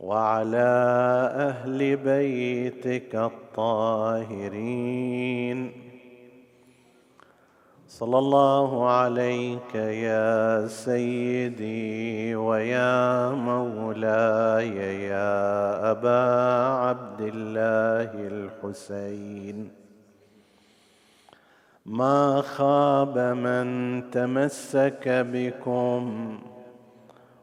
وعلى أهل بيتك الطاهرين. صلى الله عليك يا سيدي ويا مولاي يا أبا عبد الله الحسين. ما خاب من تمسك بكم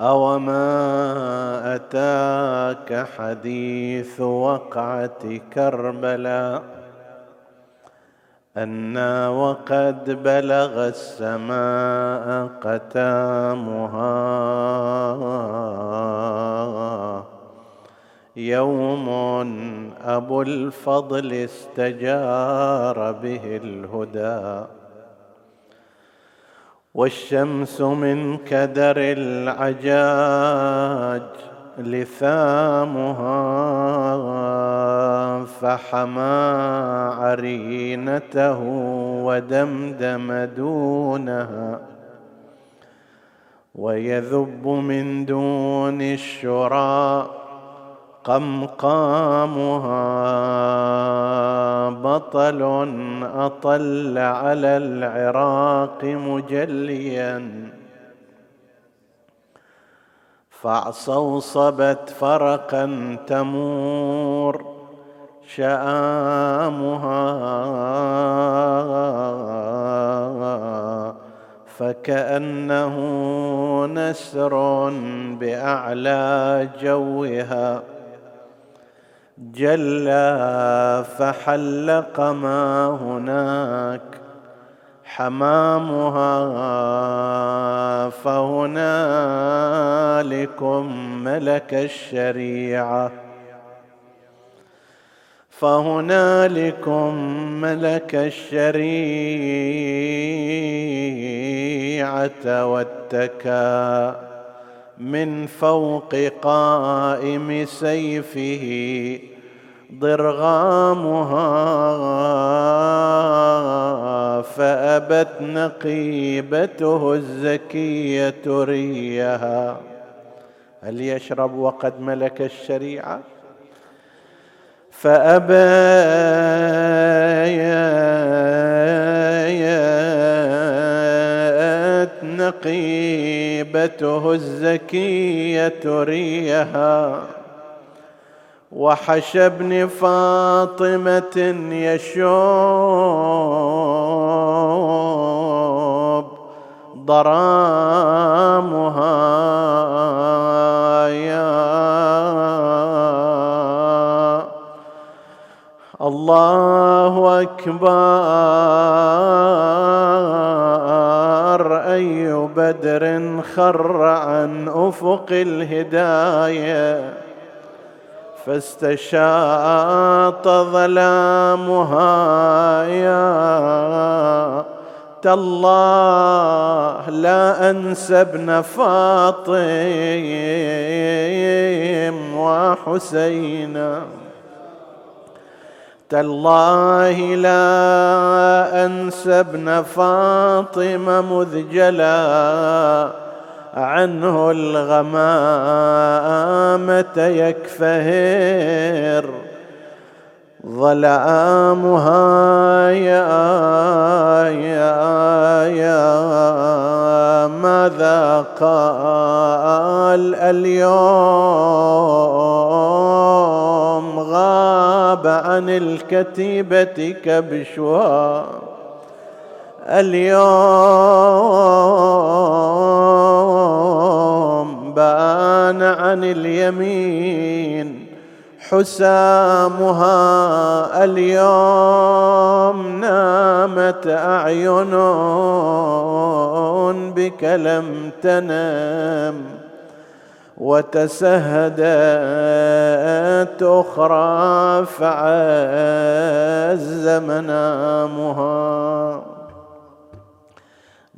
اوما أتاك حديث وقعة كربلاء أنا وقد بلغ السماء قتامها يوم أبو الفضل استجار به الهدى والشمس من كدر العجاج لثامها فحمى عرينته ودمدم دونها ويذب من دون الشراء قمقامها بطل أطل على العراق مجليا. فاعصوصبت فرقا تمور شآمها فكأنه نسر بأعلى جوها. جلى فحلق ما هناك حمامها فهنالكم ملك الشريعة. فهنالكم ملك الشريعة واتكى من فوق قائم سيفه ضرغامها فأبت نقيبته الزكية ريها. هل يشرب وقد ملك الشريعة؟ فأبيت نقيبته الزكية ريها. وحشى ابن فاطمة يشوب ضرامها يا الله أكبر أي بدر خر عن أفق الهداية. فاستشاط ظلامها يا تالله لا انسى ابن فاطم وحسينا تالله لا انسى ابن فاطمه مذ جلا عنه الغمامة يكفهر. ظلامها يا يا يا ماذا قال اليوم؟ غاب عن الكتيبة كبشها. اليوم عن اليمين حسامها اليوم نامت أعين بك لم تنم وتسهدت أخرى فعز منامها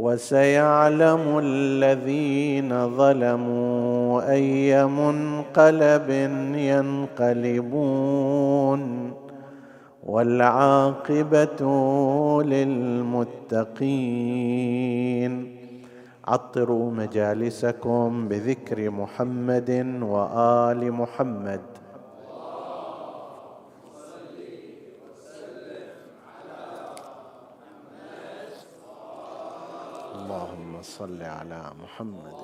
وسيعلم الذين ظلموا أي منقلب ينقلبون والعاقبة للمتقين. عطروا مجالسكم بذكر محمد وآل محمد اللهم صل على محمد.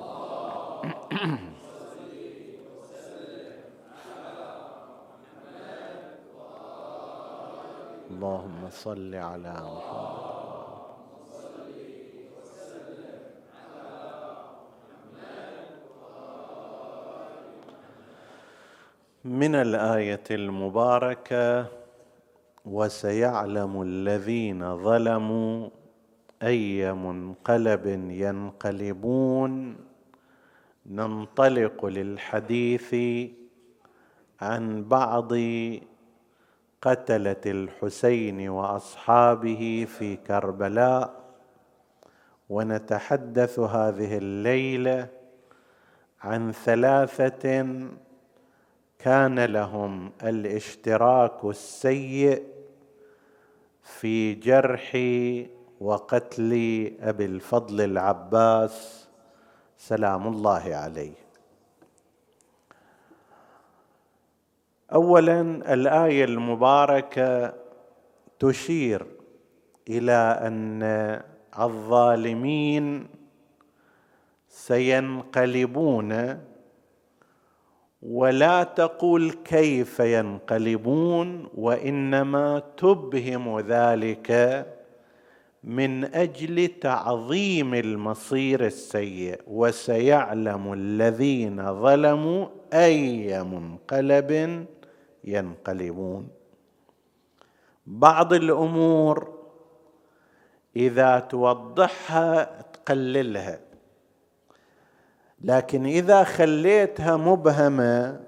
اللهم صل على محمد. من الآية المباركة وسيعلم الذين ظلموا اي منقلب ينقلبون. ننطلق للحديث عن بعض قتلة الحسين وأصحابه في كربلاء. ونتحدث هذه الليلة عن ثلاثة كان لهم الاشتراك السيء في جرح وقتل أبي الفضل العباس سلام الله عليه. اولا الآية المباركة تشير إلى أن الظالمين سينقلبون ولا تقول كيف ينقلبون وإنما تبهم ذلك من أجل تعظيم المصير السيء وسيعلم الذين ظلموا أي منقلب ينقلبون. بعض الأمور إذا توضحها تقللها لكن إذا خليتها مبهمة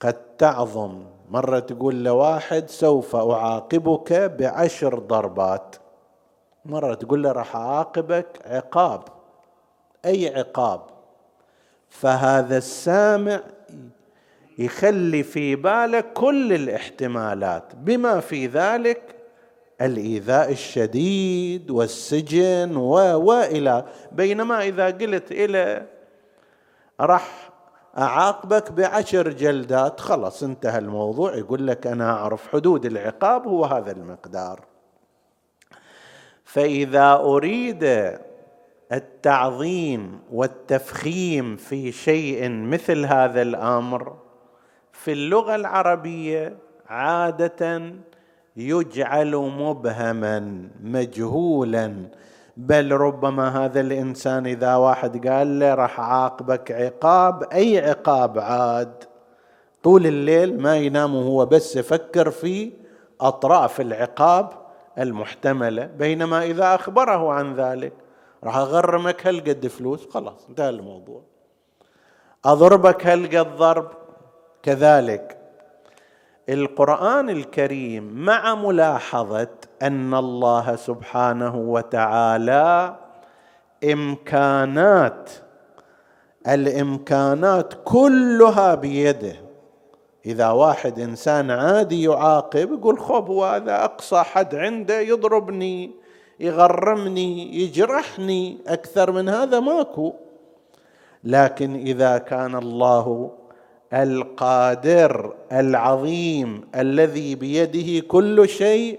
قد تعظم. مرة تقول لواحد سوف أعاقبك بعشر ضربات. مرة تقول له راح أعاقبك عقاب. أي عقاب؟ فهذا السامع يخلي في باله كل الاحتمالات. بما في ذلك الإيذاء الشديد والسجن و وإلى. بينما إذا قلت إلى راح أعاقبك بعشر جلدات. خلص انتهى الموضوع. يقول لك أنا أعرف حدود العقاب هو هذا المقدار. فإذا أريد التعظيم والتفخيم في شيء مثل هذا الأمر في اللغة العربية عادة يجعل مبهما مجهولا بل ربما هذا الإنسان إذا واحد قال له راح أعاقبك عقاب أي عقاب عاد؟ طول الليل ما ينام وهو بس يفكر في أطراف العقاب المحتملة بينما إذا أخبره عن ذلك راح أغرمك هالقد فلوس خلاص انتهى الموضوع. أضربك هالقد ضرب. كذلك القرآن الكريم مع ملاحظة أن الله سبحانه وتعالى إمكانات الإمكانات كلها بيده. إذا واحد إنسان عادي يعاقب يقول خب هذا أقصى حد عنده يضربني يغرمني يجرحني أكثر من هذا ماكو. لكن إذا كان الله القادر العظيم الذي بيده كل شيء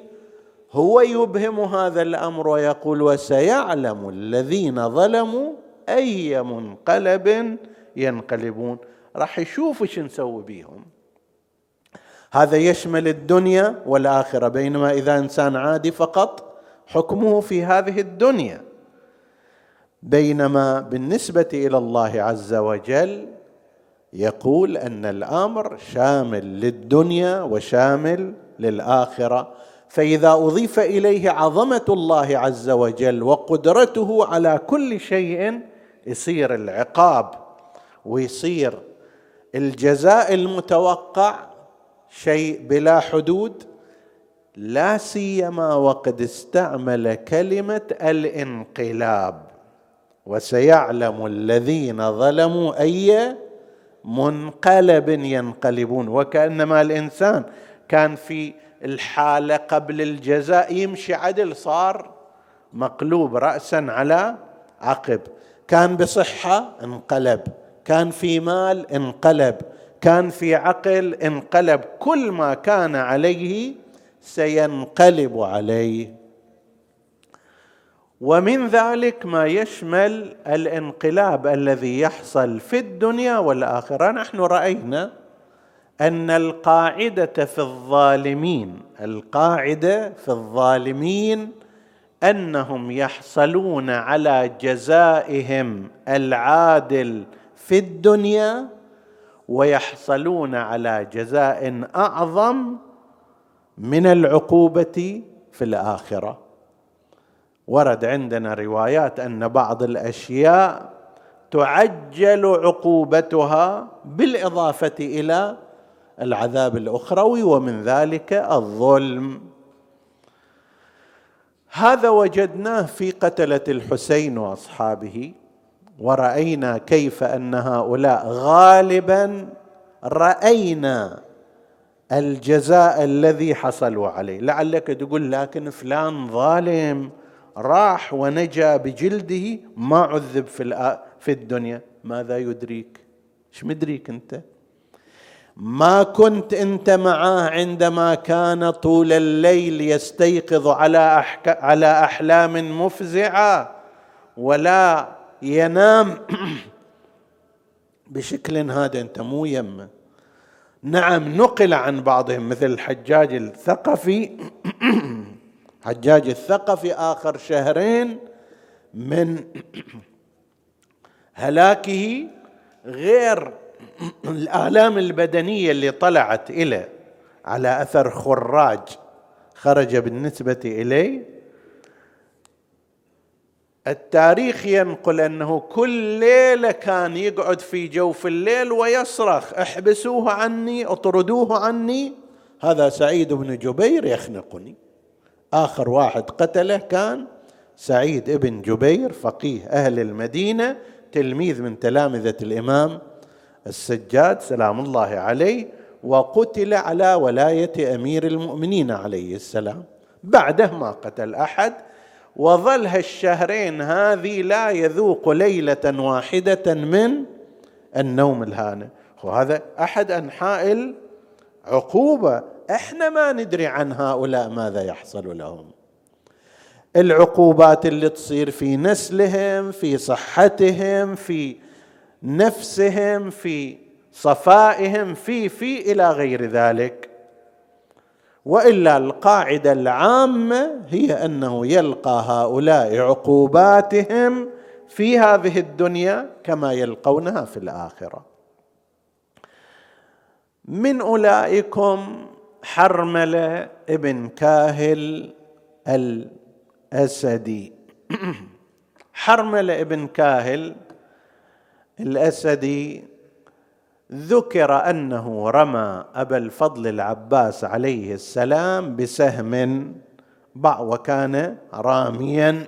هو يبهم هذا الأمر ويقول وسيعلم الذين ظلموا أي منقلب ينقلبون. راح يشوفوا شو نسوي بيهم. هذا يشمل الدنيا والآخرة. بينما إذا إنسان عادي فقط حكمه في هذه الدنيا. بينما بالنسبة إلى الله عز وجل يقول أن الأمر شامل للدنيا وشامل للآخرة. فإذا أضيف إليه عظمة الله عز وجل وقدرته على كل شيء يصير العقاب ويصير الجزاء المتوقع شيء بلا حدود لا سيما وقد استعمل كلمة الانقلاب. وسيعلم الذين ظلموا أي منقلب ينقلبون. وكأنما الإنسان كان في الحالة قبل الجزاء يمشي عدل صار مقلوب راسا على عقب. كان بصحة انقلب كان في مال انقلب كان في عقل انقلب. كل ما كان عليه سينقلب عليه. ومن ذلك ما يشمل الانقلاب الذي يحصل في الدنيا والآخرة. نحن رأينا أن القاعدة في الظالمين القاعدة في الظالمين أنهم يحصلون على جزائهم العادل في الدنيا ويحصلون على جزاء أعظم من العقوبة في الآخرة. ورد عندنا روايات أن بعض الأشياء تعجل عقوبتها بالإضافة إلى العذاب الأخروي ومن ذلك الظلم. هذا وجدناه في قتلة الحسين وأصحابه ورأينا كيف أن هؤلاء غالبا رأينا الجزاء الذي حصلوا عليه. لعلك تقول لكن فلان ظالم راح ونجا بجلده ما عذب في في الدنيا. ماذا يدريك؟ إيش مدريك أنت؟ ما كنت أنت معاه عندما كان طول الليل يستيقظ على أحك... على أحلام مفزعة ولا ينام. بشكل هذا أنت مو يمه نعم نقل عن بعضهم مثل الحجاج الثقفي. حجاج الثقفي آخر شهرين من هلاكه غير الآلام البدنية اللي طلعت اليه على أثر خراج خرج بالنسبة اليه التاريخ ينقل أنه كل ليلة كان يقعد في جوف الليل ويصرخ احبسوه عني اطردوه عني. هذا سعيد بن جبير يخنقني. آخر واحد قتله كان سعيد بن جبير فقيه أهل المدينة تلميذ من تلامذة الإمام السجاد سلام الله عليه وقتل على ولاية أمير المؤمنين عليه السلام. بعده ما قتل أحد. وظل هالشهرين هذه لا يذوق ليلة واحدة من النوم الهانئ. وهذا أحد أنحاء العقوبة. إحنا ما ندري عن هؤلاء ماذا يحصل لهم. العقوبات اللي تصير في نسلهم في صحتهم في نفسهم في صفائهم في في إلى غير ذلك. وإلا القاعدة العامة هي أنه يلقى هؤلاء عقوباتهم في هذه الدنيا كما يلقونها في الآخرة. من أولئكم حرملة ابن كاهل الأسدي. حرملة ابن كاهل الاسدي ذكر أنه رمى أبا الفضل العباس عليه السلام بسهم وكان راميا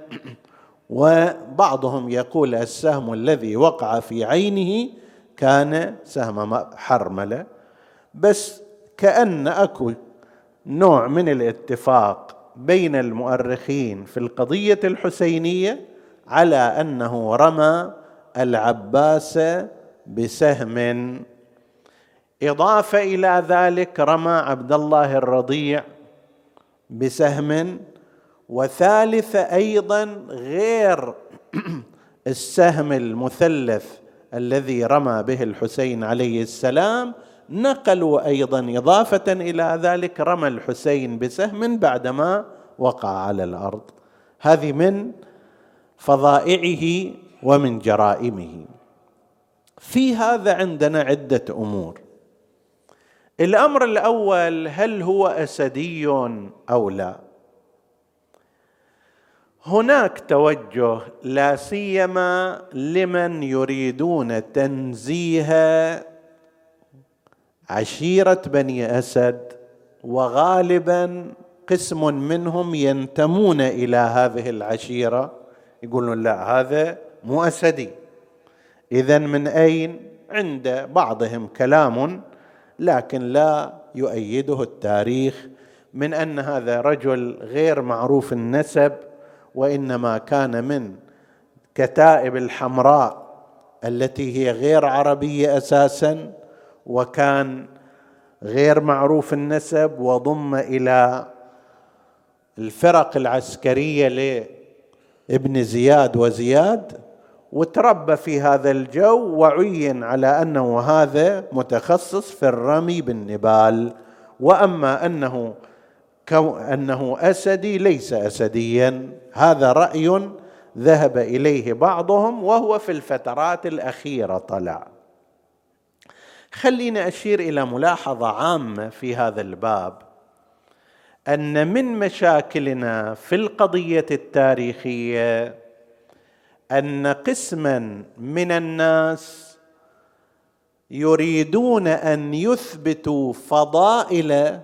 وبعضهم يقول السهم الذي وقع في عينه كان سهم حرملة. بس كأن أكو نوع من الاتفاق بين المؤرخين في القضية الحسينية على أنه رمى العباس بسهم. إضافة إلى ذلك رمى عبد الله الرضيع بسهم. وثالثه أيضا غير السهم المثلث الذي رمى به الحسين عليه السلام. نقلوا أيضا إضافة إلى ذلك رمى الحسين بسهم بعدما وقع على الأرض. هذه من فظائعه ومن جرائمه. في هذا عندنا عدة أمور. الأمر الأول هل هو أسدي أو لا؟ هناك توجه لا سيما لمن يريدون تنزيه عشيرة بني أسد وغالبا قسم منهم ينتمون إلى هذه العشيرة. يقولون لا هذا مو اسدي اذا من أين؟ عند بعضهم كلام لكن لا يؤيده التاريخ من أن هذا رجل غير معروف النسب وإنما كان من كتائب الحمراء التي هي غير عربية أساسا وكان غير معروف النسب وضم إلى الفرق العسكرية لابن زياد وزياد. وتربى في هذا الجو وعين على أنه هذا متخصص في الرمي بالنبال. وأما أنه أنه أسدي ليس اسديا. هذا رأي ذهب إليه بعضهم وهو في الفترات الأخيرة طلع. خليني أشير إلى ملاحظة عامة في هذا الباب. أن من مشاكلنا في القضية التاريخية أن قسما من الناس يريدون أن يثبتوا فضائل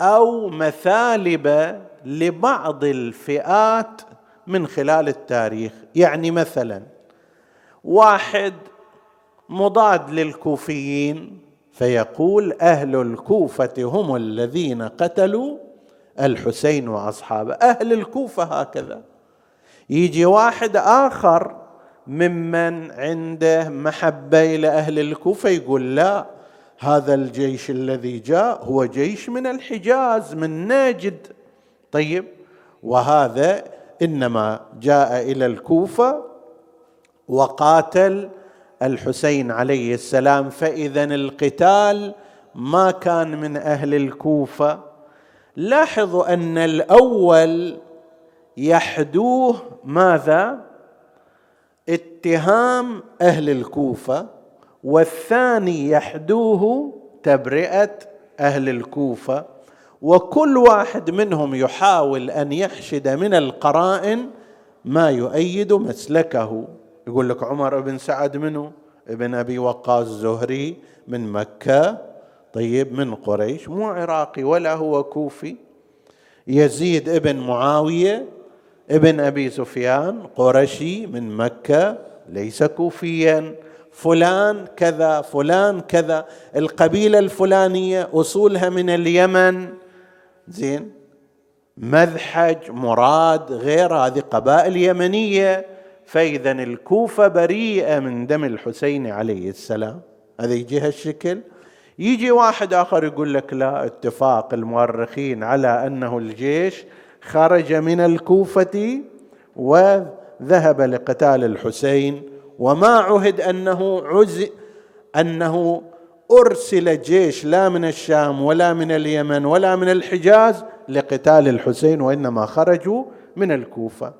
أو مثالب لبعض الفئات من خلال التاريخ. يعني مثلا واحد مضاد للكوفيين فيقول أهل الكوفة هم الذين قتلوا الحسين وأصحابه. أهل الكوفة هكذا. يجي واحد آخر ممن عنده محبة إلى أهل الكوفة يقول لا هذا الجيش الذي جاء هو جيش من الحجاز من نجد طيب وهذا إنما جاء إلى الكوفة وقاتل الحسين عليه السلام فإذا القتال ما كان من أهل الكوفة. لاحظوا أن الأول يحدوه ماذا؟ اتهام أهل الكوفة والثاني يحدوه تبرئة أهل الكوفة وكل واحد منهم يحاول أن يحشد من القرائن ما يؤيد مسلكه. يقول لك عمر بن سعد منه ابن أبي وقاص الزهري من مكة طيب من قريش مو عراقي ولا هو كوفي. يزيد ابن معاوية ابن أبي سفيان قرشي من مكة ليس كوفيا. فلان كذا فلان كذا. القبيلة الفلانية أصولها من اليمن. زين. مذحج مراد غير هذه قبائل يمنية. فاذا الكوفة بريئة من دم الحسين عليه السلام. هذا يجي هالشكل يجي واحد آخر يقول لك لا اتفاق المؤرخين على أنه الجيش خرج من الكوفة وذهب لقتال الحسين وما عهد أنه عز أنه أرسل جيش لا من الشام ولا من اليمن ولا من الحجاز لقتال الحسين وإنما خرجوا من الكوفة.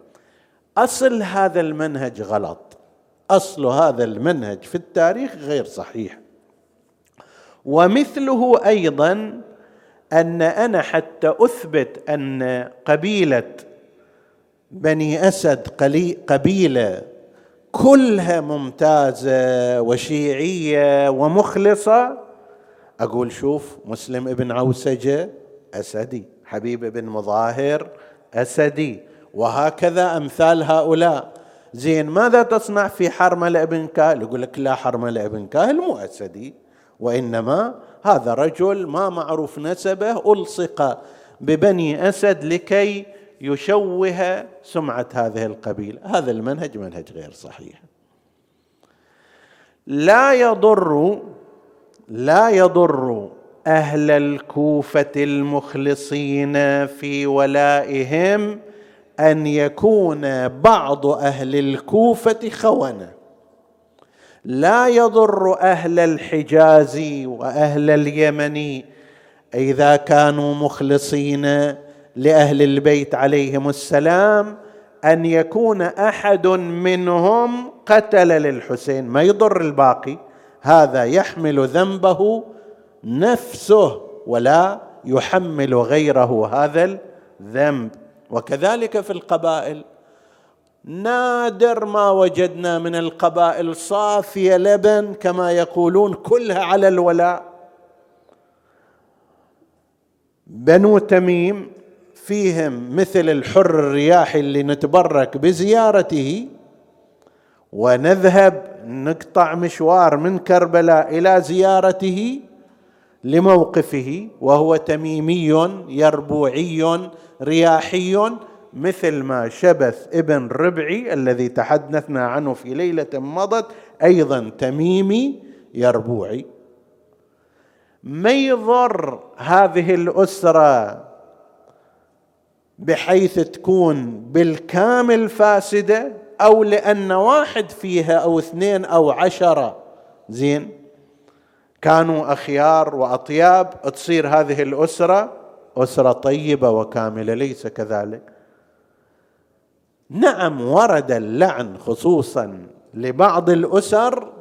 أصل هذا المنهج غلط. أصل هذا المنهج في التاريخ غير صحيح. ومثله أيضا أن أنا حتى أثبت أن قبيلة بني أسد قبيلة كلها ممتازة وشيعية ومخلصة. أقول شوف مسلم ابن عوسجة أسدي حبيب بن مظاهر أسدي. وهكذا أمثال هؤلاء. زين ماذا تصنع في حرملة ابن كاهل يقول لك لا حرملة ابن كاهل مو أسدي وإنما هذا رجل ما معروف نسبه ألصق ببني أسد لكي يشوه سمعة هذه القبيلة. هذا المنهج منهج غير صحيح. لا يضر لا يضر أهل الكوفة المخلصين في ولائهم أن يكون بعض أهل الكوفة خونة. لا يضر أهل الحجاز وأهل اليمن إذا كانوا مخلصين لأهل البيت عليهم السلام أن يكون أحد منهم قتل للحسين ما يضر الباقي. هذا يحمل ذنبه نفسه ولا يحمل غيره هذا الذنب. وكذلك في القبائل نادر ما وجدنا من القبائل صافية لبن كما يقولون كلها على الولاء. بنو تميم فيهم مثل الحر الرياحي اللي نتبرك بزيارته ونذهب نقطع مشوار من كربلاء إلى زيارته لموقفه وهو تميمي يربوعي رياحي مثل ما شبث ابن ربعي الذي تحدثنا عنه في ليلة مضت أيضا تميمي يربوعي. ما يضر هذه الأسرة بحيث تكون بالكامل فاسدة أو لأن واحد فيها أو اثنين أو عشرة؟ زين. كانوا أخيار وأطياب تصير هذه الأسرة أسرة طيبة وكاملة ليس كذلك. نعم ورد اللعن خصوصا لبعض الأسر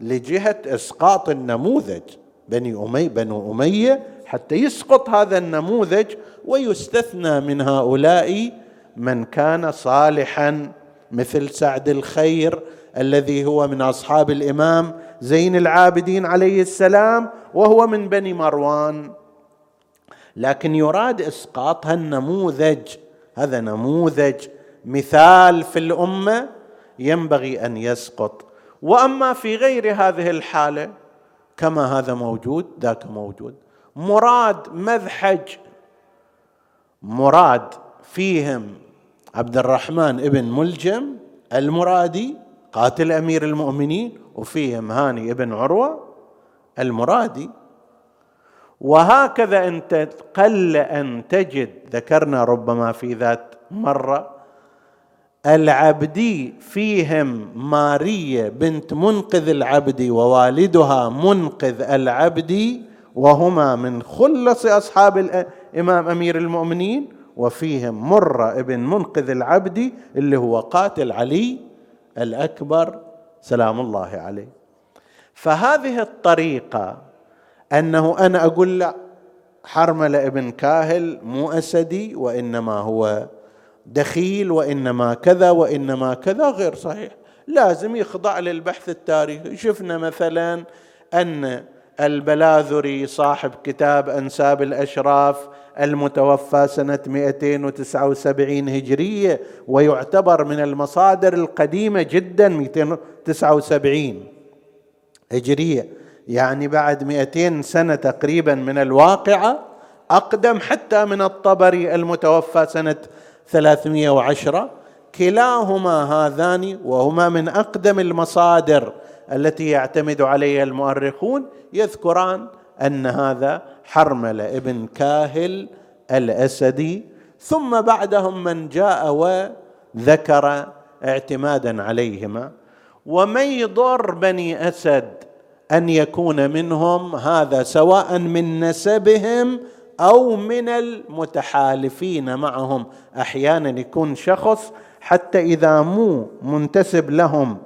لجهة إسقاط النموذج بني أمي بنو أمية حتى يسقط هذا النموذج ويستثنى من هؤلاء من كان صالحا مثل سعد الخير الذي هو من أصحاب الإمام زين العابدين عليه السلام وهو من بني مروان. لكن يراد اسقاط هالنموذج هذا نموذج مثال في الأمة ينبغي أن يسقط. وأما في غير هذه الحالة كما هذا موجود ذاك موجود. مراد مذحج مراد فيهم عبد الرحمن ابن ملجم المرادي قاتل أمير المؤمنين وفيهم هاني ابن عروة المرادي. وهكذا انت قل أن تجد ذكرنا ربما في ذات مرة العبدي فيهم ماريه بنت منقذ العبدي ووالدها منقذ العبدي وهما من خلص أصحاب الامام أمير المؤمنين وفيهم مرة ابن منقذ العبدي اللي هو قاتل علي الأكبر. سلام الله عليه. فهذه الطريقة أنه أنا أقول لا حرمله ابن كاهل مو أسدي وإنما هو دخيل وإنما كذا وإنما كذا غير صحيح. لازم يخضع للبحث التاريخي. شفنا مثلا أن البلاذري صاحب كتاب أنساب الأشراف المتوفى سنة 279 هجرية ويعتبر من المصادر القديمة جدا 279 هجرية. يعني بعد 200 سنة تقريبا من الواقعة أقدم حتى من الطبري المتوفى سنة 310 كلاهما هذان وهما من أقدم المصادر التي يعتمد عليها المؤرخون يذكران أن هذا حرمله ابن كاهل الأسدي. ثم بعدهم من جاء وذكر اعتمادا عليهما. ومن يضر بني أسد أن يكون منهم؟ هذا سواء من نسبهم أو من المتحالفين معهم. أحيانا يكون شخص حتى إذا مو منتسب لهم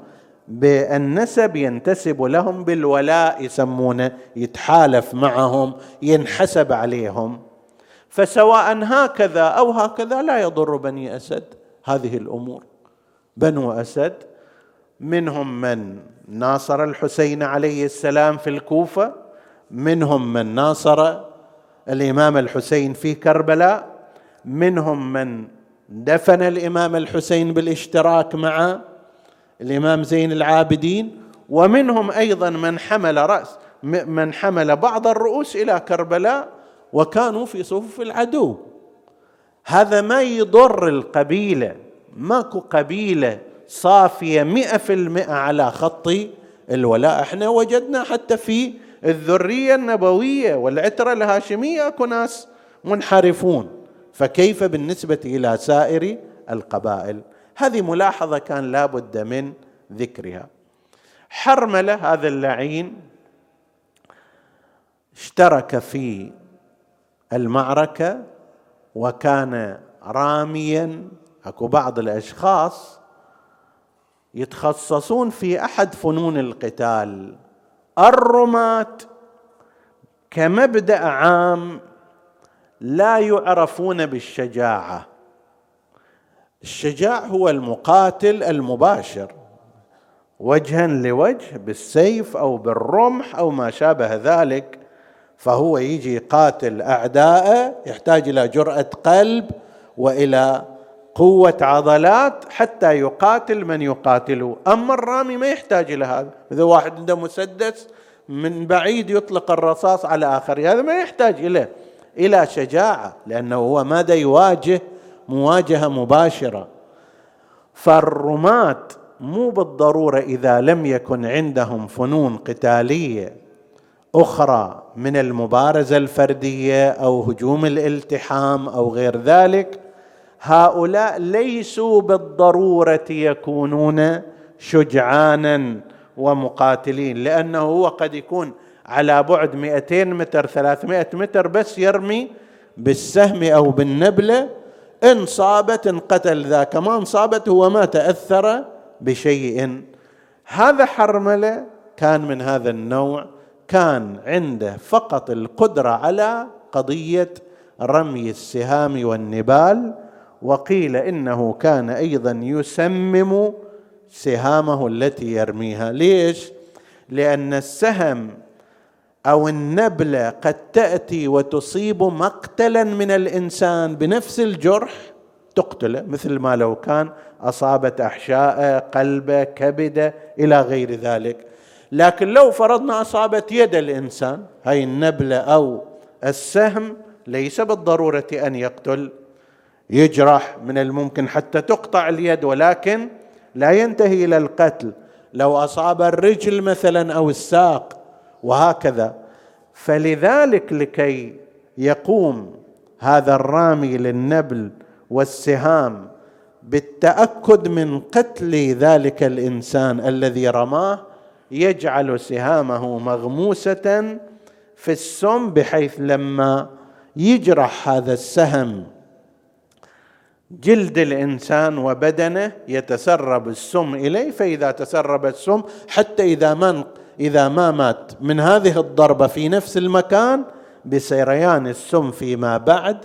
بالنسب ينتسب لهم بالولاء يسمونه يتحالف معهم ينحسب عليهم. فسواء هكذا أو هكذا لا يضر بني أسد. هذه الأمور. بنو أسد منهم من ناصر الحسين عليه السلام في الكوفة منهم من ناصر الإمام الحسين في كربلاء منهم من دفن الإمام الحسين بالاشتراك مع الإمام زين العابدين ومنهم أيضا من حمل رأس من حمل بعض الرؤوس إلى كربلاء وكانوا في صفوف العدو. هذا ما يضر القبيلة ماكو قبيلة صافية مئة في المئة على خط الولاء. إحنا وجدنا حتى في الذرية النبوية والعترة الهاشمية أكو ناس منحرفون. فكيف بالنسبة إلى سائر القبائل؟ هذه ملاحظة كان لا بد من ذكرها. حرمله هذا اللعين اشترك في المعركة وكان راميا أكو بعض الأشخاص يتخصصون في أحد فنون القتال. الرماة. كمبدأ عام لا يعرفون بالشجاعة. الشجاع هو المقاتل المباشر وجها لوجه بالسيف أو بالرمح أو ما شابه ذلك. فهو يجي يقاتل أعداءه يحتاج إلى جرأة قلب وإلى قوة عضلات حتى يقاتل من يقاتله. أما الرامي ما يحتاج إلى هذا. إذا واحد عنده مسدس من بعيد يطلق الرصاص على آخره هذا ما يحتاج إليه. إلى شجاعة لأنه هو ماذا يواجه؟ مواجهة مباشرة. فالرماة مو بالضرورة إذا لم يكن عندهم فنون قتالية أخرى من المبارزة الفردية أو هجوم الالتحام أو غير ذلك هؤلاء ليسوا بالضرورة يكونون شجعانا ومقاتلين لأنه هو قد يكون على بعد 200 متر 300 متر بس يرمي بالسهم أو بالنبلة. إن صابت انقتل ذاك ما انصابت هو ما تأثر بشيء. هذا حرملة كان من هذا النوع كان عنده فقط القدرة على قضية رمي السهام والنبال. وقيل إنه كان أيضا يسمم سهامه التي يرميها. ليش؟ لأن السهم أو النبلة قد تأتي وتصيب مقتلا من الإنسان بنفس الجرح تقتله مثل ما لو كان أصابت احشاءه قلبه كبده إلى غير ذلك. لكن لو فرضنا أصابت يد الإنسان هاي النبلة أو السهم ليس بالضرورة أن يقتل. يجرح من الممكن حتى تقطع اليد ولكن لا ينتهي إلى القتل. لو أصاب الرجل مثلا أو الساق وهكذا. فلذلك لكي يقوم هذا الرامي للنبل والسهام بالتأكد من قتل ذلك الإنسان الذي رماه يجعل سهامه مغموسة في السم بحيث لما يجرح هذا السهم جلد الإنسان وبدنه يتسرب السم إليه فإذا تسرب السم حتى إذا من إذا ما مات من هذه الضربة في نفس المكان بسريان السم فيما بعد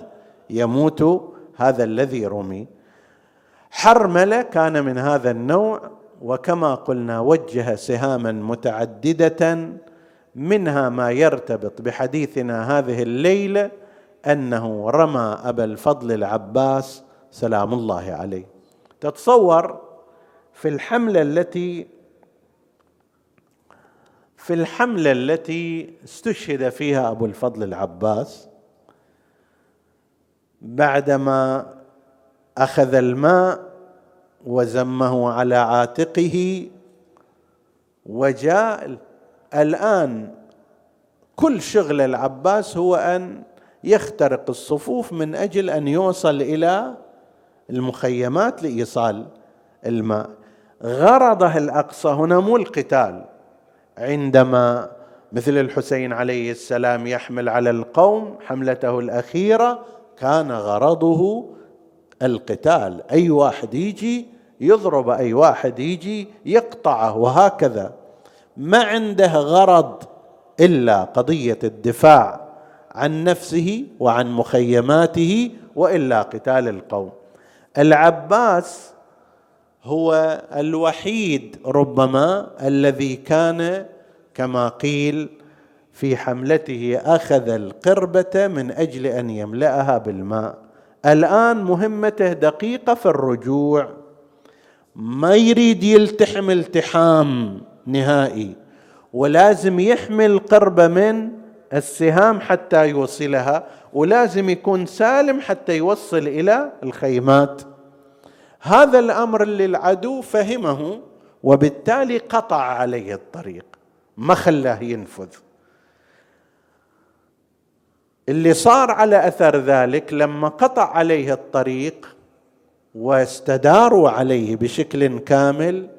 يموت هذا الذي رمي. حرملة كان من هذا النوع وكما قلنا وجه سهاما متعددة منها ما يرتبط بحديثنا هذه الليلة أنه رمى أبا الفضل العباس سلام الله عليه. تتصور في الحملة التي في الحملة التي استشهد فيها أبو الفضل العباس بعدما أخذ الماء وزمه على عاتقه وجاء الآن كل شغل العباس هو أن يخترق الصفوف من أجل أن يوصل إلى المخيمات لإيصال الماء. غرضه الأقصى هنا مو القتال. عندما مثل الحسين عليه السلام يحمل على القوم حملته الأخيرة كان غرضه القتال. أي واحد يجي يضرب أي واحد يجي يقطعه وهكذا. ما عنده غرض إلا قضية الدفاع عن نفسه وعن مخيماته وإلا قتال القوم. العباس هو الوحيد ربما الذي كان كما قيل في حملته أخذ القربة من أجل أن يملأها بالماء. الآن مهمته دقيقة في الرجوع. ما يريد يلتحم التحام نهائي ولازم يحمل قربه من السهام حتى يوصلها ولازم يكون سالم حتى يوصل إلى الخيمات. هذا الأمر اللي العدو فهمه وبالتالي قطع عليه الطريق ما خلاه ينفذ. اللي صار على أثر ذلك لما قطع عليه الطريق واستداروا عليه بشكل كامل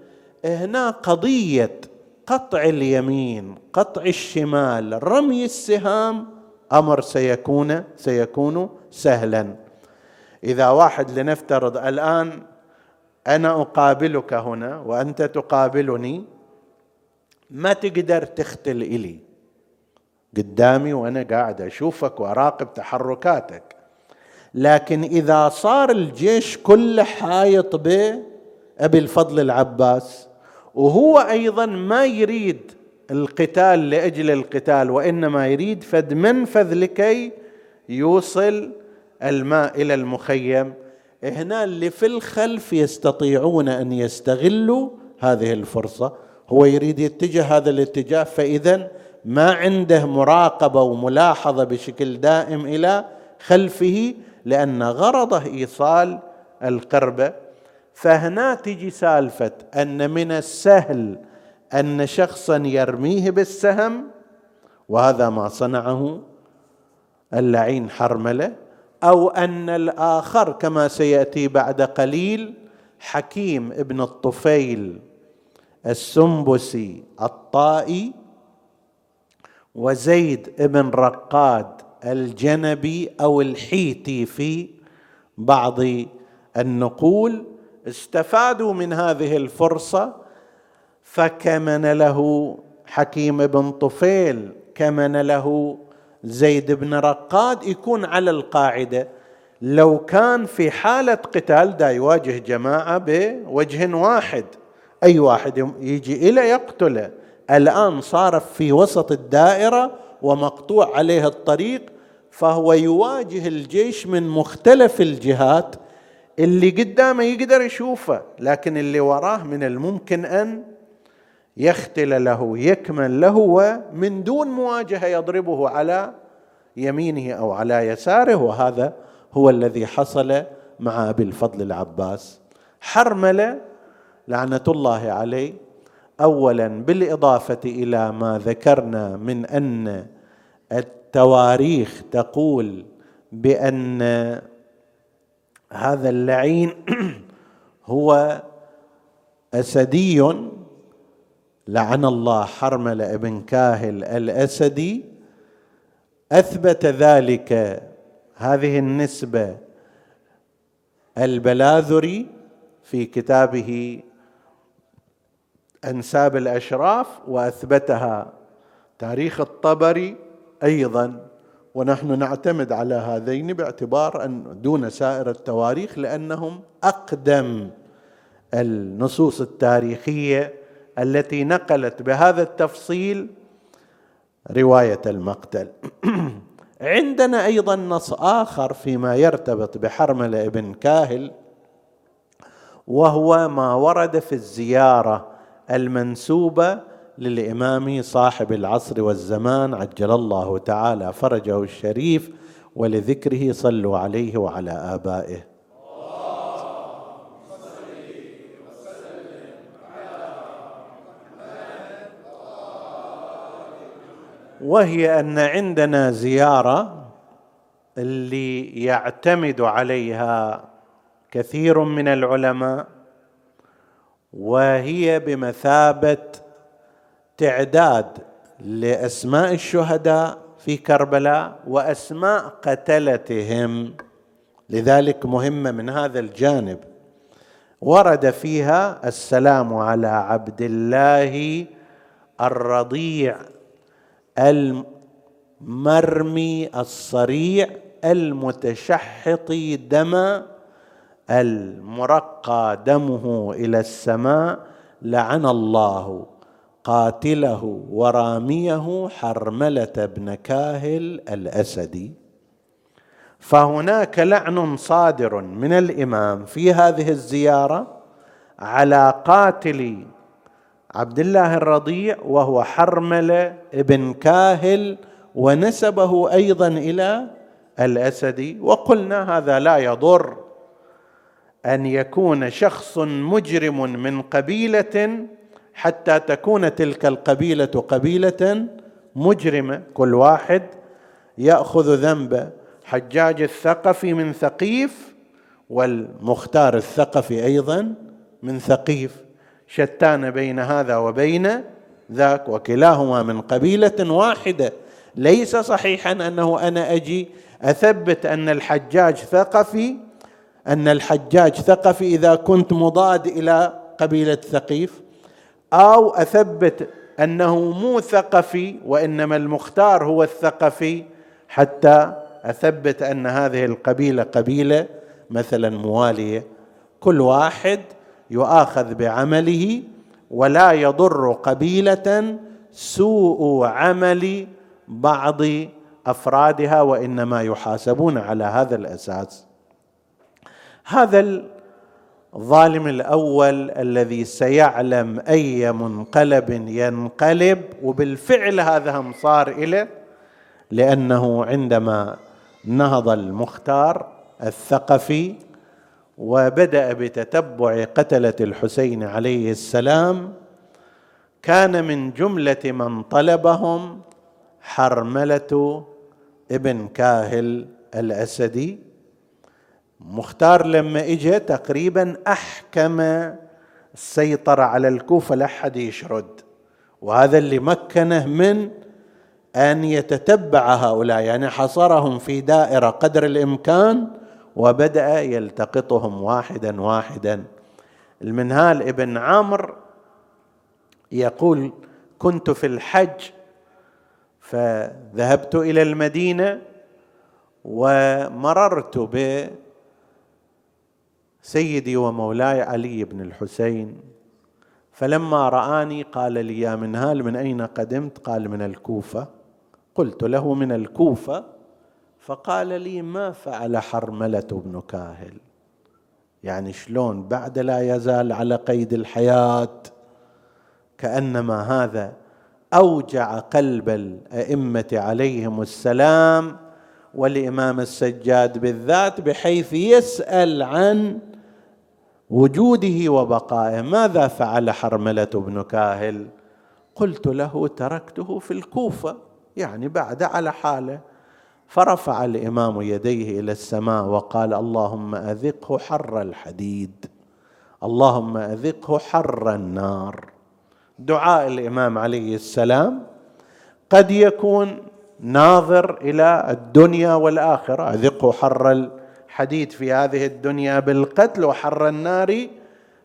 هنا قضية قطع اليمين قطع الشمال رمي السهام أمر سيكون سيكون سهلا. إذا واحد لنفترض الآن أنا أقابلك هنا وأنت تقابلني ما تقدر تختل إلي. قدامي وأنا قاعد أشوفك وأراقب تحركاتك. لكن إذا صار الجيش كله حايط به أبي الفضل العباس وهو أيضا ما يريد القتال لأجل القتال وإنما يريد فد منفذ لكي يوصل الماء إلى المخيم. هنا اللي في الخلف يستطيعون أن يستغلوا هذه الفرصة. هو يريد يتجه هذا الاتجاه فاذا ما عنده مراقبة وملاحظة بشكل دائم إلى خلفه لأن غرضه إيصال القربة. فهنا تجي سالفة أن من السهل أن شخصا يرميه بالسهم وهذا ما صنعه اللعين حرملة أو أن الآخر كما سيأتي بعد قليل حكيم ابن الطفيل السنبسي الطائي وزيد ابن رقاد الجنبي أو الحيتي في بعض النقول استفادوا من هذه الفرصة فكمن له حكيم بن طفيل كمن له زيد بن رقاد يكون على القاعدة. لو كان في حالة قتال دا يواجه جماعة بوجه واحد. أي واحد يجي إلى يقتله. الآن صار في وسط الدائرة ومقطوع عليه الطريق فهو يواجه الجيش من مختلف الجهات اللي قدامه يقدر يشوفه لكن اللي وراه من الممكن أن يختل له يكمل له ومن دون مواجهة يضربه على يمينه أو على يساره. وهذا هو الذي حصل مع أبي الفضل العباس. حرمله لعنة الله عليه. اولا بالإضافة إلى ما ذكرنا من أن التواريخ تقول بأن هذا اللعين هو أسدي. لعن الله حرمل ابن كاهل الأسدي. أثبت ذلك هذه النسبة البلاذري في كتابه أنساب الأشراف وأثبتها تاريخ الطبري أيضا. ونحن نعتمد على هذين باعتبار أن دون سائر التواريخ لأنهم أقدم النصوص التاريخية التي نقلت بهذا التفصيل رواية المقتل. عندنا أيضا نص آخر فيما يرتبط بحرمل ابن كاهل وهو ما ورد في الزيارة المنسوبة للإمام صاحب العصر والزمان عجل الله تعالى فرجه الشريف ولذكره صلوا عليه وعلى آبائه. وهي أن عندنا زيارة اللي يعتمد عليها كثير من العلماء وهي بمثابة تعداد لأسماء الشهداء في كربلاء وأسماء قتلتهم. لذلك مهمه من هذا الجانب. ورد فيها السلام على عبد الله الرضيع المرمي الصريع المتشحط دما المرقى دمه إلى السماء. لعن الله قاتله وراميه حرملة بن كاهل الأسدي. فهناك لعن صادر من الإمام في هذه الزيارة على قاتل عبد الله الرضيع وهو حرمله بن كاهل ونسبه أيضا إلى الأسدي. وقلنا هذا لا يضر أن يكون شخص مجرم من قبيلة حتى تكون تلك القبيلة قبيلة مجرمة كل واحد يأخذ ذنب حجاج الثقفي من ثقيف والمختار الثقفي أيضا من ثقيف. شتان بين هذا وبين ذاك وكلاهما من قبيلة واحدة. ليس صحيحا أنه أنا أجي أثبت أن الحجاج ثقفي أن الحجاج ثقفي إذا كنت مضاد إلى قبيلة ثقيف. أو أثبت أنه مو ثقفي وإنما المختار هو الثقفي حتى أثبت أن هذه القبيلة قبيلة مثلا موالية. كل واحد يؤاخذ بعمله ولا يضر قبيلة سوء عمل بعض أفرادها وإنما يحاسبون على هذا الأساس. هذا الظالم الأول الذي سيعلم أي منقلب ينقلب وبالفعل هذا هم صار إليه لأنه عندما نهض المختار الثقفي وبدأ بتتبع قتلة الحسين عليه السلام كان من جملة من طلبهم حرملة ابن كاهل الأسدي. مختار لما اجى تقريبا أحكم السيطرة على الكوفة لا احد يشرد. وهذا اللي مكنه من أن يتتبع هؤلاء يعني حصرهم في دائرة قدر الإمكان وبدأ يلتقطهم واحدا واحدا. المنهال ابن عمرو يقول كنت في الحج فذهبت إلى المدينة ومررت بسيدي ومولاي علي بن الحسين. فلما رآني قال لي يا منهال من أين قدمت قال من الكوفة. قلت له من الكوفة؟ فقال لي ما فعل حرملة بن كاهل؟ يعني شلون؟ بعد لا يزال على قيد الحياة. كأنما هذا أوجع قلب الأئمة عليهم السلام والإمام السجاد بالذات بحيث يسأل عن وجوده وبقائه. ماذا فعل حرملة بن كاهل؟ قلت له تركته في الكوفة يعني بعد على حاله. فرفع الإمام يديه إلى السماء وقال اللهم أذقه حر الحديد اللهم أذقه حر النار. دعاء الإمام عليه السلام قد يكون ناظر إلى الدنيا والآخرة. أذقه حر الحديد في هذه الدنيا بالقتل وحر النار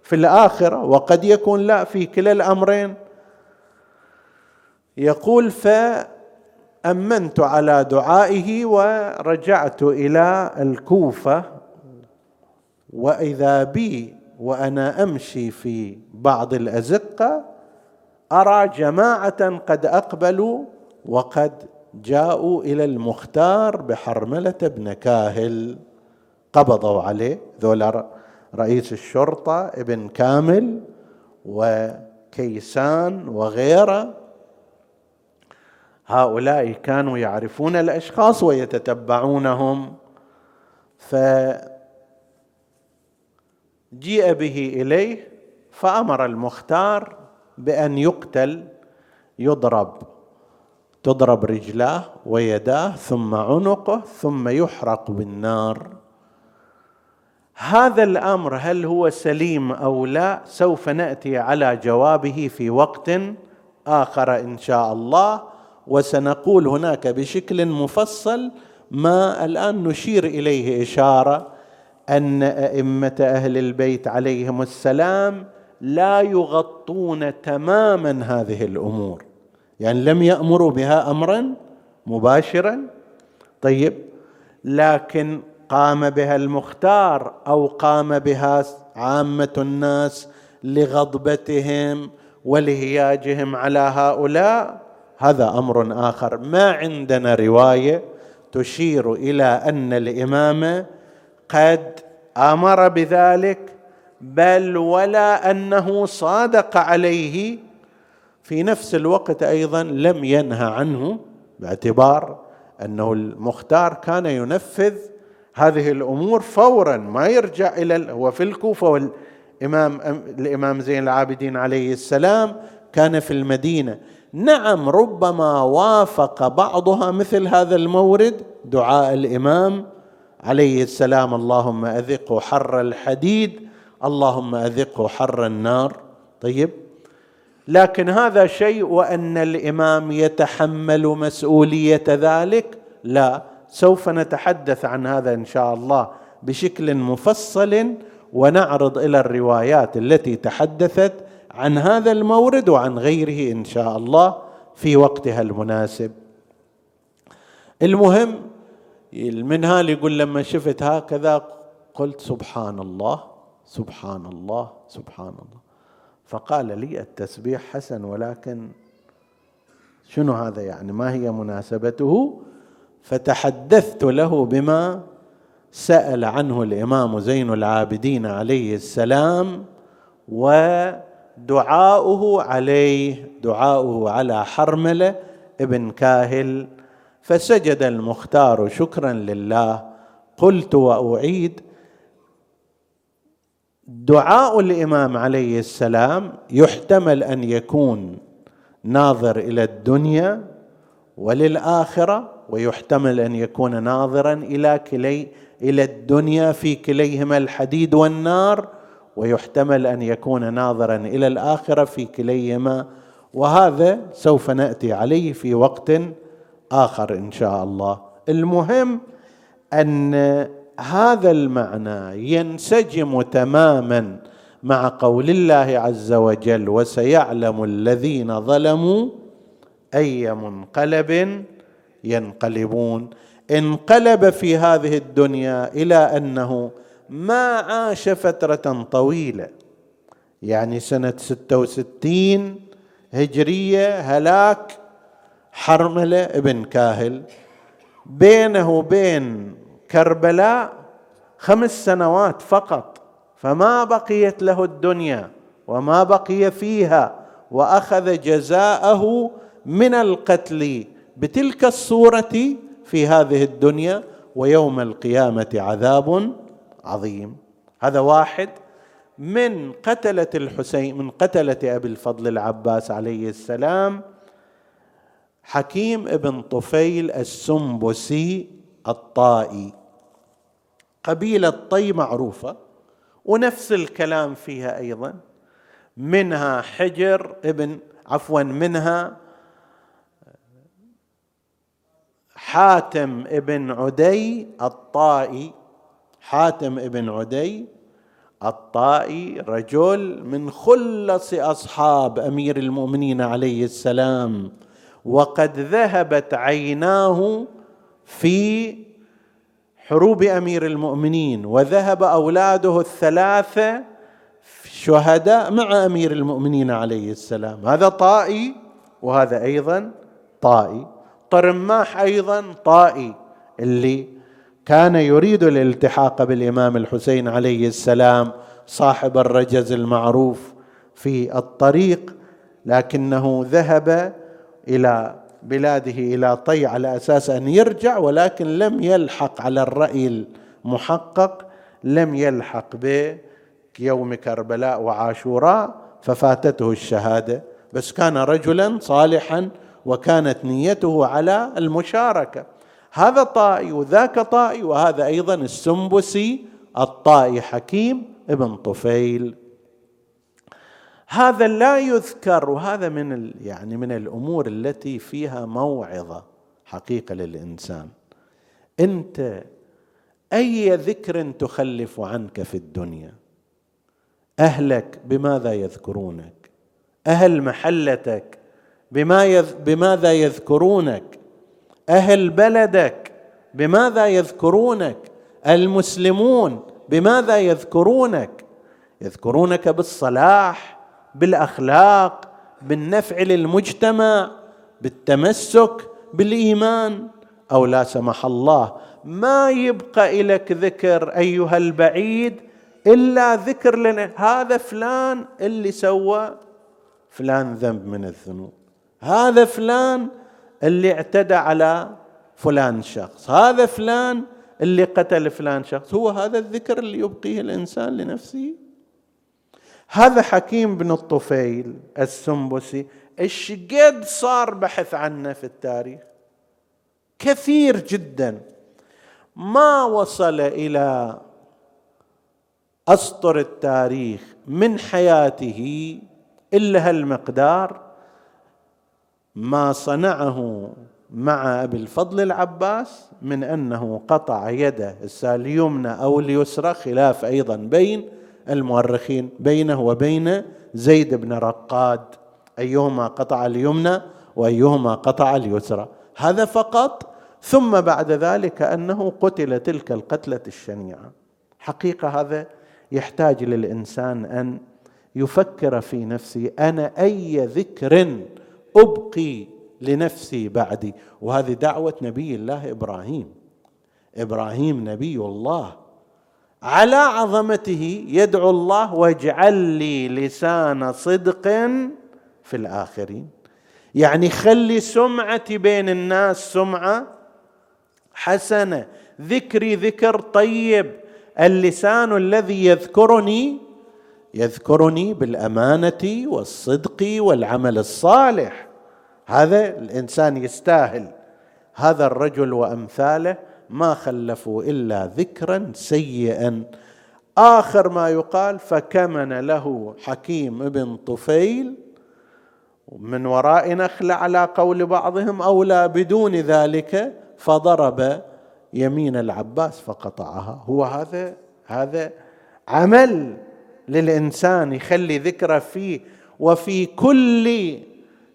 في الآخرة وقد يكون لا في كلا الأمرين. يقول ف امنت على دعائه ورجعت إلى الكوفة وإذا بي وأنا أمشي في بعض الأزقة أرى جماعة قد أقبلوا وقد جاءوا إلى المختار بحرملة بن كاهل. قبضوا عليه ذولا رئيس الشرطة ابن كامل وكيسان وغيره. هؤلاء كانوا يعرفون الأشخاص ويتتبعونهم. فجيء به إليه فأمر المختار بأن يقتل يضرب تضرب رجلاه ويداه ثم عنقه ثم يحرق بالنار. هذا الأمر هل هو سليم أو لا سوف نأتي على جوابه في وقت آخر إن شاء الله وسنقول هناك بشكل مفصل ما الآن نشير إليه إشارة أن أئمة أهل البيت عليهم السلام لا يغطون تماما هذه الأمور. يعني لم يأمروا بها امرا مباشرا. طيب لكن قام بها المختار أو قام بها عامة الناس لغضبتهم ولهياجهم على هؤلاء هذا أمر آخر. ما عندنا رواية تشير إلى أن الإمام قد آمر بذلك بل ولا أنه صادق عليه. في نفس الوقت أيضا لم ينهى عنه باعتبار أنه المختار كان ينفذ هذه الأمور فورا ما يرجع إلى هو في الكوفة والامام الإمام زين العابدين عليه السلام كان في المدينة. نعم ربما وافق بعضها مثل هذا المورد دعاء الإمام عليه السلام اللهم أذقه حر الحديد اللهم أذقه حر النار. طيب لكن هذا شيء وأن الإمام يتحمل مسؤولية ذلك؟ لا. سوف نتحدث عن هذا إن شاء الله بشكل مفصل ونعرض إلى الروايات التي تحدثت عن هذا المورد وعن غيره إن شاء الله في وقتها المناسب. المهم المنهال يقول لما شفت هكذا قلت سبحان الله سبحان الله سبحان الله. فقال لي التسبيح حسن ولكن شنو هذا يعني؟ ما هي مناسبته؟ فتحدثت له بما سأل عنه الإمام زين العابدين عليه السلام ودعاؤه عليه دعاؤه على حرمله ابن كاهل. فسجد المختار شكرا لله. قلت وأعيد دعاء الإمام عليه السلام يحتمل أن يكون ناظر إلى الدنيا وللآخرة ويحتمل أن يكون ناظرا إلى كلي إلى الدنيا في كليهما الحديد والنار ويحتمل أن يكون ناظرا إلى الآخرة في كليهما. وهذا سوف نأتي عليه في وقت آخر إن شاء الله. المهم أن هذا المعنى ينسجم تماما مع قول الله عز وجل وسيعلم الذين ظلموا أي منقلب ينقلبون. انقلب في هذه الدنيا إلى أنه ما عاش فترة طويلة. يعني سنة ستة وستين هجرية هلاك حرملة ابن كاهل. بينه وبين كربلاء خمس سنوات فقط. فما بقيت له الدنيا وما بقي فيها وأخذ جزاءه من القتل بتلك الصورة في هذه الدنيا ويوم القيامة عذاب عظيم. هذا واحد من قتلة الحسين من قتلة أبي الفضل العباس عليه السلام حكيم ابن طفيل السنبسي الطائي. قبيلة طي معروفة ونفس الكلام فيها أيضا منها حجر ابن عفوا منها حاتم ابن عدي الطائي حاتم ابن عدي الطائي رجل من خلص أصحاب أمير المؤمنين عليه السلام وقد ذهبت عيناه في حروب أمير المؤمنين وذهب أولاده الثلاثة شهداء مع أمير المؤمنين عليه السلام هذا طائي وهذا أيضا طائي. طرماح أيضا طائي اللي كان يريد الالتحاق بالإمام الحسين عليه السلام صاحب الرجز المعروف في الطريق لكنه ذهب إلى بلاده إلى طي على أساس أن يرجع ولكن لم يلحق على الرأي المحقق لم يلحق بيوم كربلاء وعاشوراء ففاتته الشهادة. بس كان رجلا صالحا وكانت نيته على المشاركة. هذا طائي وذاك طائي وهذا أيضا السنبسي الطائي حكيم ابن طفيل. هذا لا يذكر وهذا من يعني من الأمور التي فيها موعظة حقيقة للإنسان. أنت أي ذكر تخلف عنك في الدنيا؟ أهلك بماذا يذكرونك؟ أهل محلتك؟ بما يذ بماذا يذكرونك؟ أهل بلدك بماذا يذكرونك؟ المسلمون بماذا يذكرونك؟ يذكرونك بالصلاح بالأخلاق بالنفع للمجتمع بالتمسك بالإيمان. أو لا سمح الله ما يبقى لك ذكر أيها البعيد إلا ذكر لنا هذا فلان اللي سوى فلان ذنب من الذنوب. هذا فلان اللي اعتدى على فلان شخص هذا فلان اللي قتل فلان شخص هو هذا الذكر اللي يبقيه الإنسان لنفسه؟ هذا حكيم بن الطفيل السنبسي إيش قد صار بحث عنه في التاريخ؟ كثير جدا. ما وصل إلى أسطر التاريخ من حياته إلا هالمقدار ما صنعه مع أبي الفضل العباس من أنه قطع يده اليمنى أو اليسرى خلاف أيضا بين المؤرخين بينه وبين زيد بن رقاد. أيهما قطع اليمنى وأيهما قطع اليسرى. هذا فقط ثم بعد ذلك أنه قتل تلك القتلة الشنيعة. حقيقة هذا يحتاج للإنسان أن يفكر في نفسه أنا أي ذكر أبقي لنفسي بعدي. وهذه دعوة نبي الله إبراهيم. إبراهيم نبي الله. على عظمته يدعو الله واجعل لي لسان صدق في الآخرين. يعني خلي سمعتي بين الناس سمعة حسنة. ذكري ذكر طيب. اللسان الذي يذكرني يذكرني بالأمانة والصدق والعمل الصالح. هذا الإنسان يستاهل. هذا الرجل وأمثاله ما خلفوا إلا ذكرا سيئا. آخر ما يقال فكمن له حكيم بن طفيل من وراء نخل على قول بعضهم أو لا بدون ذلك فضرب يمين العباس فقطعها. هو هذا هذا عمل. للإنسان يخلي ذكره فيه. وفي كل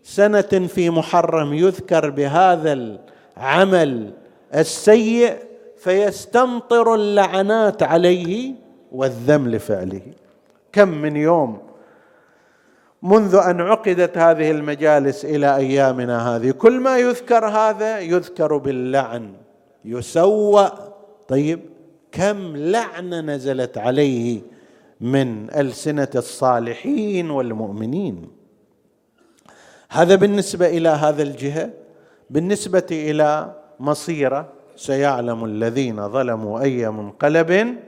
سنة في محرم يذكر بهذا العمل السيء فيستمطر اللعنات عليه والذم لفعله. كم من يوم منذ أن عقدت هذه المجالس إلى أيامنا هذه كل ما يذكر هذا يذكر باللعن. يسوأ. طيب كم لعنة نزلت عليه من ألسنة الصالحين والمؤمنين. هذا بالنسبة إلى هذا الجهة بالنسبة إلى مصيرة سيعلم الذين ظلموا أي منقلب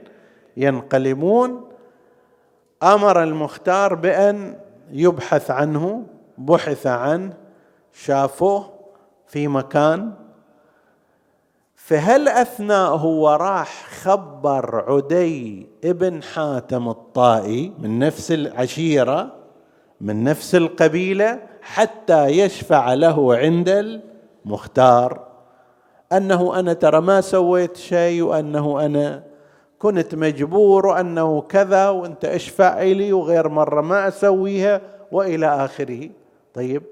ينقلبون. أمر المختار بأن يبحث عنه بحث عنه شافوه في مكان فهل أثناء هو راح خبر عدي ابن حاتم الطائي من نفس العشيرة من نفس القبيلة حتى يشفع له عند المختار؟ أنه أنا ترى ما سويت شيء وأنه أنا كنت مجبور وانه كذا وأنت أشفع لي وغير مرة ما أسويها وإلى آخره. طيب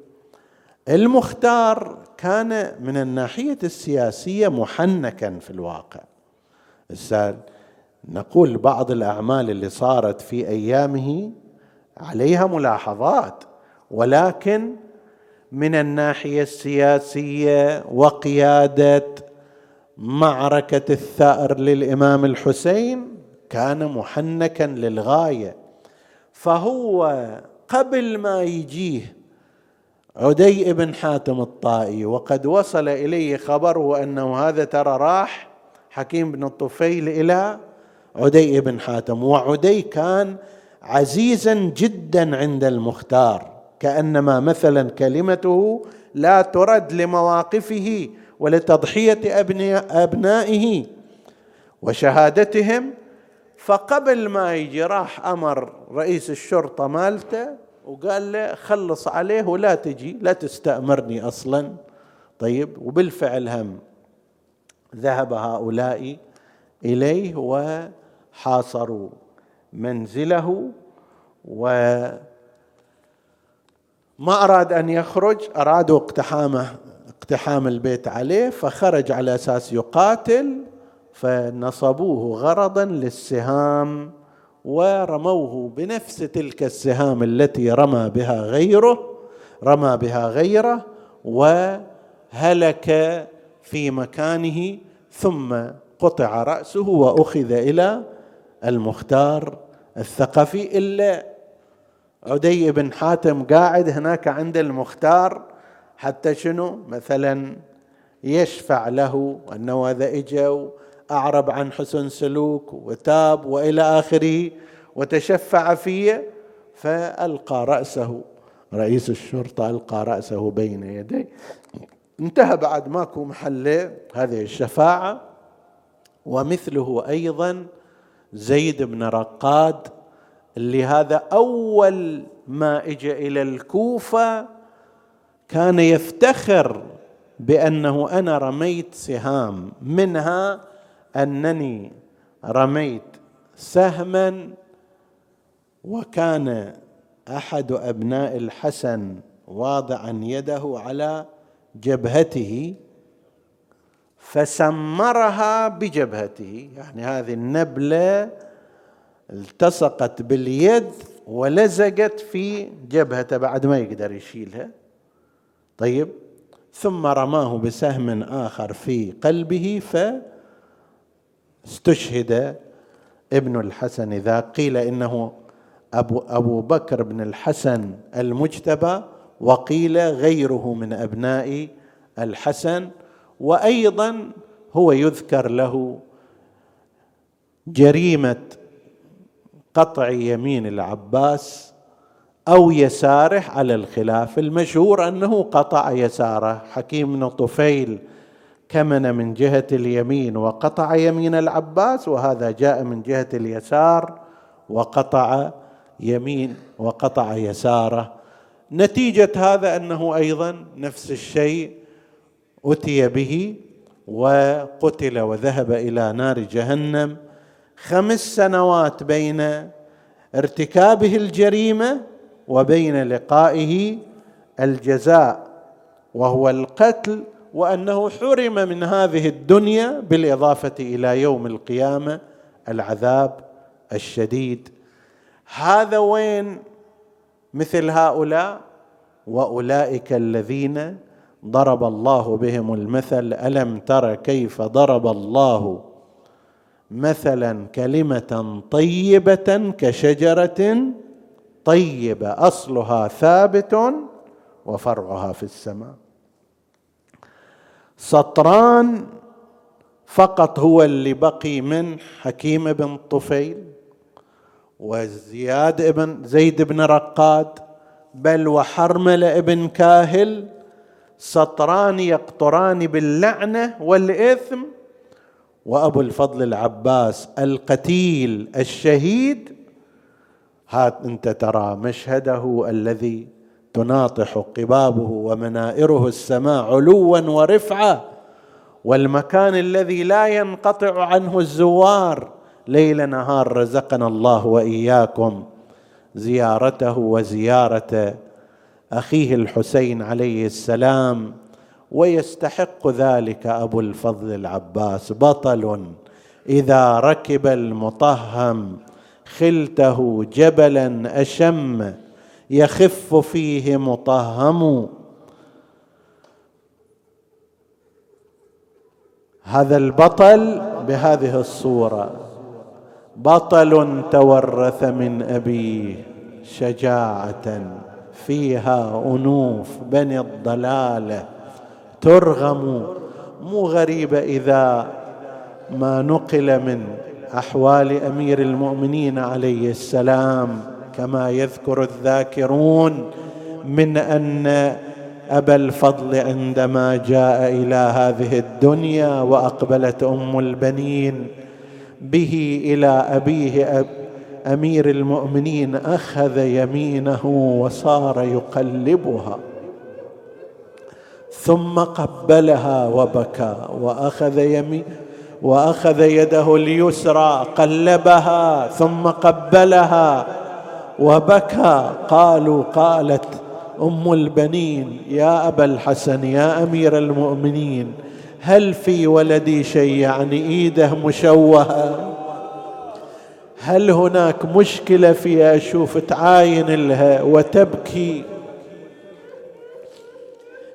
المختار كان من الناحية السياسية محنكا في الواقع. نقول بعض الأعمال اللي صارت في أيامه عليها ملاحظات ولكن من الناحية السياسية وقيادة معركة الثأر للإمام الحسين كان محنكا للغاية. فهو قبل ما يجيه عدي بن حاتم الطائي وقد وصل إليه خبره أنه هذا ترى راح حكيم بن الطفيل إلى عدي بن حاتم وعدي كان عزيزا جدا عند المختار كأنما مثلا كلمته لا ترد لمواقفه ولتضحية أبنائه وشهادتهم فقبل ما يجي راح أمر رئيس الشرطة مالته وقال له خلص عليه ولا تجي لا تستأمرني أصلا. طيب وبالفعل هم ذهب هؤلاء إليه وحاصروا منزله و ما أراد أن يخرج أرادوا اقتحامه اقتحام البيت عليه فخرج على أساس يقاتل فنصبوه غرضا للسهام ورموه بنفس تلك السهام التي رمى بها غيره رمى بها غيره وهلك في مكانه ثم قطع رأسه وأخذ إلى المختار الثقفي. إلا عدي بن حاتم قاعد هناك عند المختار حتى شنو؟ مثلا يشفع له أنه هذا أعرب عن حسن سلوك وتاب وإلى آخره وتشفع في فألقى رأسه. رئيس الشرطة ألقى رأسه بين يديه. انتهى بعد ماكو محلة هذه الشفاعة. ومثله أيضا زيد بن رقاد اللي هذا أول ما اجى إلى الكوفة كان يفتخر بأنه أنا رميت سهام منها أنني رميت سهما وكان أحد أبناء الحسن واضعا يده على جبهته فسمرها بجبهته. يعني هذه النبلة التصقت باليد ولزقت في جبهته بعد ما يقدر يشيلها. طيب ثم رماه بسهم آخر في قلبه فاستشهد ابن الحسن إذا قيل إنه ابو أبو بكر بن الحسن المجتبى وقيل غيره من أبناء الحسن وأيضا هو يذكر له جريمة قطع يمين العباس أو يساره على الخلاف. المشهور أنه قطع يساره. حكيم بن طفيل كمن من جهة اليمين وقطع يمين العباس وهذا جاء من جهة اليسار وقطع يمين وقطع يساره. نتيجة هذا أنه أيضا نفس الشيء أتي به وقتل وذهب إلى نار جهنم خمس سنوات بين ارتكابه الجريمة وبين لقائه الجزاء وهو القتل وأنه حرم من هذه الدنيا بالإضافة إلى يوم القيامة العذاب الشديد. هذا وين مثل هؤلاء؟ وأولئك الذين ضرب الله بهم المثل ألم تر كيف ضرب الله مثلا كلمة طيبة كشجرة طيبة أصلها ثابت وفرعها في السماء. سطران فقط هو اللي بقي من حكيم بن طفيل وزياد بن زيد بن رقاد بل وحرمل بن كاهل. سطران يقطران باللعنة والإثم. وأبو الفضل العباس القتيل الشهيد. هات أنت ترى مشهده الذي تناطح قبابه ومنائره السماء علوا ورفعه والمكان الذي لا ينقطع عنه الزوار. ليل نهار رزقنا الله وإياكم زيارته وزيارة أخيه الحسين عليه السلام. ويستحق ذلك أبو الفضل العباس. بطل إذا ركب المطهم خلته جبلا أشم. يخف فيه مطهم. هذا البطل بهذه الصورة. بطل تورث من أبيه شجاعة فيها أنوف بني الضلالة ترغم مو غريبة إذا ما نقل من أحوال أمير المؤمنين عليه السلام. كما يذكر الذاكرون من أن أبا الفضل عندما جاء إلى هذه الدنيا وأقبلت أم البنين به إلى أبيه أمير المؤمنين أخذ يمينه وصار يقلبها ثم قبلها وبكى وأخذ يمين وأخذ يده اليسرى قلبها ثم قبلها. وبكى. قالوا قالت أم البنين يا أبا الحسن يا أمير المؤمنين هل في ولدي شيء يعني إيده مشوهة؟ هل هناك مشكلة في أشوف تعاين لها وتبكي؟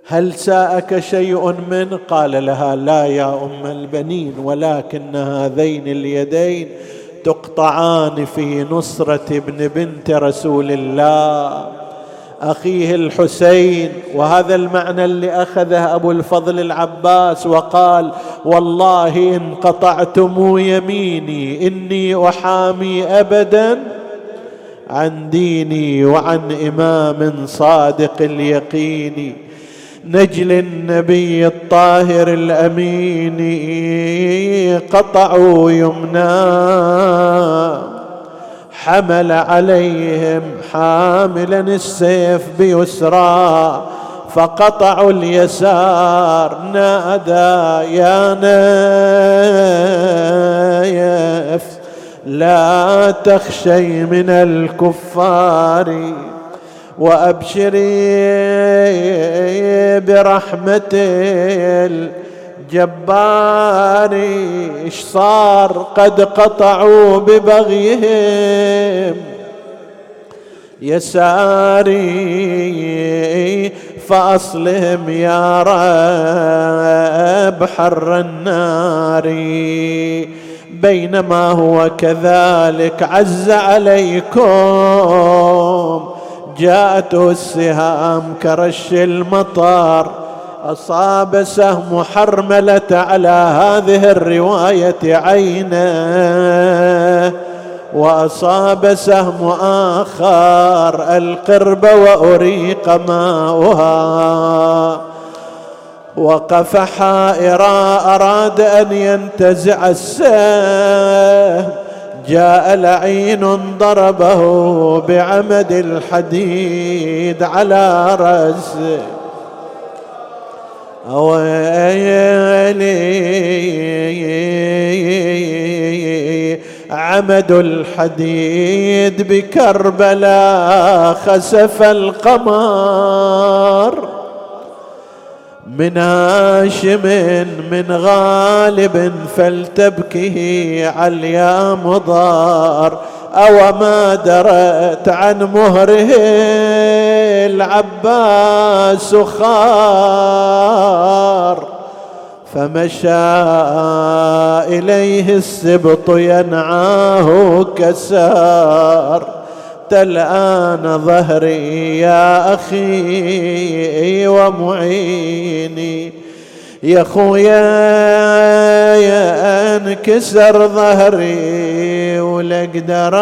هل ساءك شيء من؟ قال لها لا يا أم البنين ولكن هذين اليدين تقطعان في نصرة ابن بنت رسول الله. أخيه الحسين وهذا المعنى اللي أخذه أبو الفضل العباس وقال والله إن قطعتم يميني إني أحامي ابدا عن ديني وعن إمام صادق اليقين. نجل النبي الطاهر الأمين قطعوا يمنى حمل عليهم حاملا السيف بيسرى فقطعوا اليسار نادى يا نايف لا تخشي من الكفار وأبشري برحمة الجبار. إيش صار؟ قد قطعوا ببغيهم يساري فأصلهم يا رب حر النار. بينما هو كذلك عز عليكم جاءته السهام كرش المطر أصاب سهم حرملة على هذه الرواية عينه وأصاب سهم آخر القرب وأريق ماؤها. وقف حائرا أراد أن ينتزع السهم جاء لعين ضربه بعمد الحديد على رأسه. ويلي عمد الحديد بكربلاء خسف القمر. من هاشم من غالب فلتبكه عليا مضار. أو ما درت عن مهره العباس خار. فمشى إليه السبط ينعاه كسار. الآن ظهري يا أخي ومعيني. يا خويا يا أنكسر ظهري ولقدر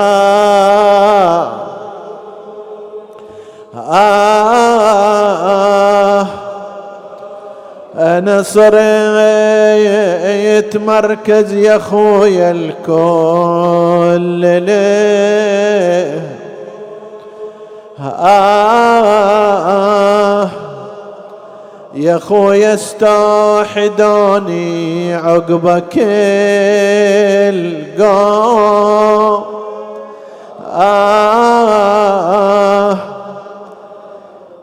آه أنا صريت مركز يا خويا الكل ليه؟ آه يا خويا استوحدوني عقبك القوم آه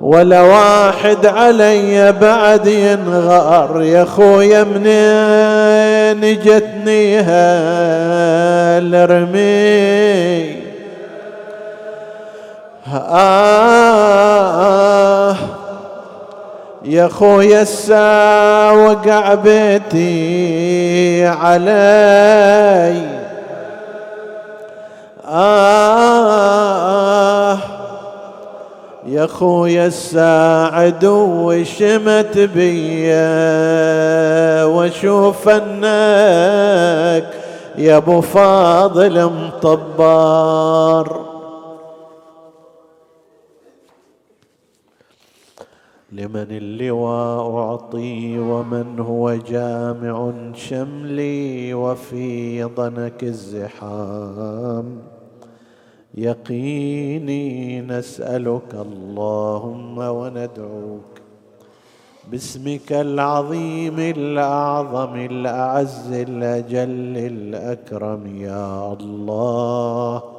ولا واحد علي بعد ينغار. يا خويا منين جتني هالرمي؟ آه يا خويا السا وقع بيتي علي. آه يا خويا الساعد وشمت بيا وأشوف أنك يا أبو فاضل مطبار. لمن اللواء أعطي ومن هو جامع شملي وفي ضنك الزحام. يقيني نسألك اللهم وندعوك باسمك العظيم الأعظم الأعز الأجل الأكرم يا الله.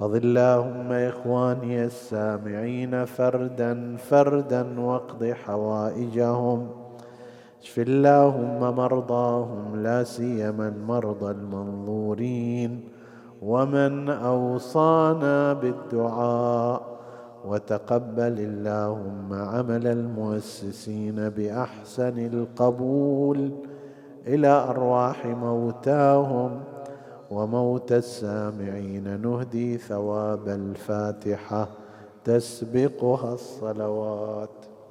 فض اللهم اخواني السامعين فردا فردا واقض حوائجهم. اشف اللهم مرضاهم لا سيما المرضى المنظورين. ومن اوصانا بالدعاء وتقبل اللهم عمل المؤسسين باحسن القبول إلى ارواح موتاهم. وموت السامعين. نهدي ثواب الفاتحة. تسبقها الصلوات.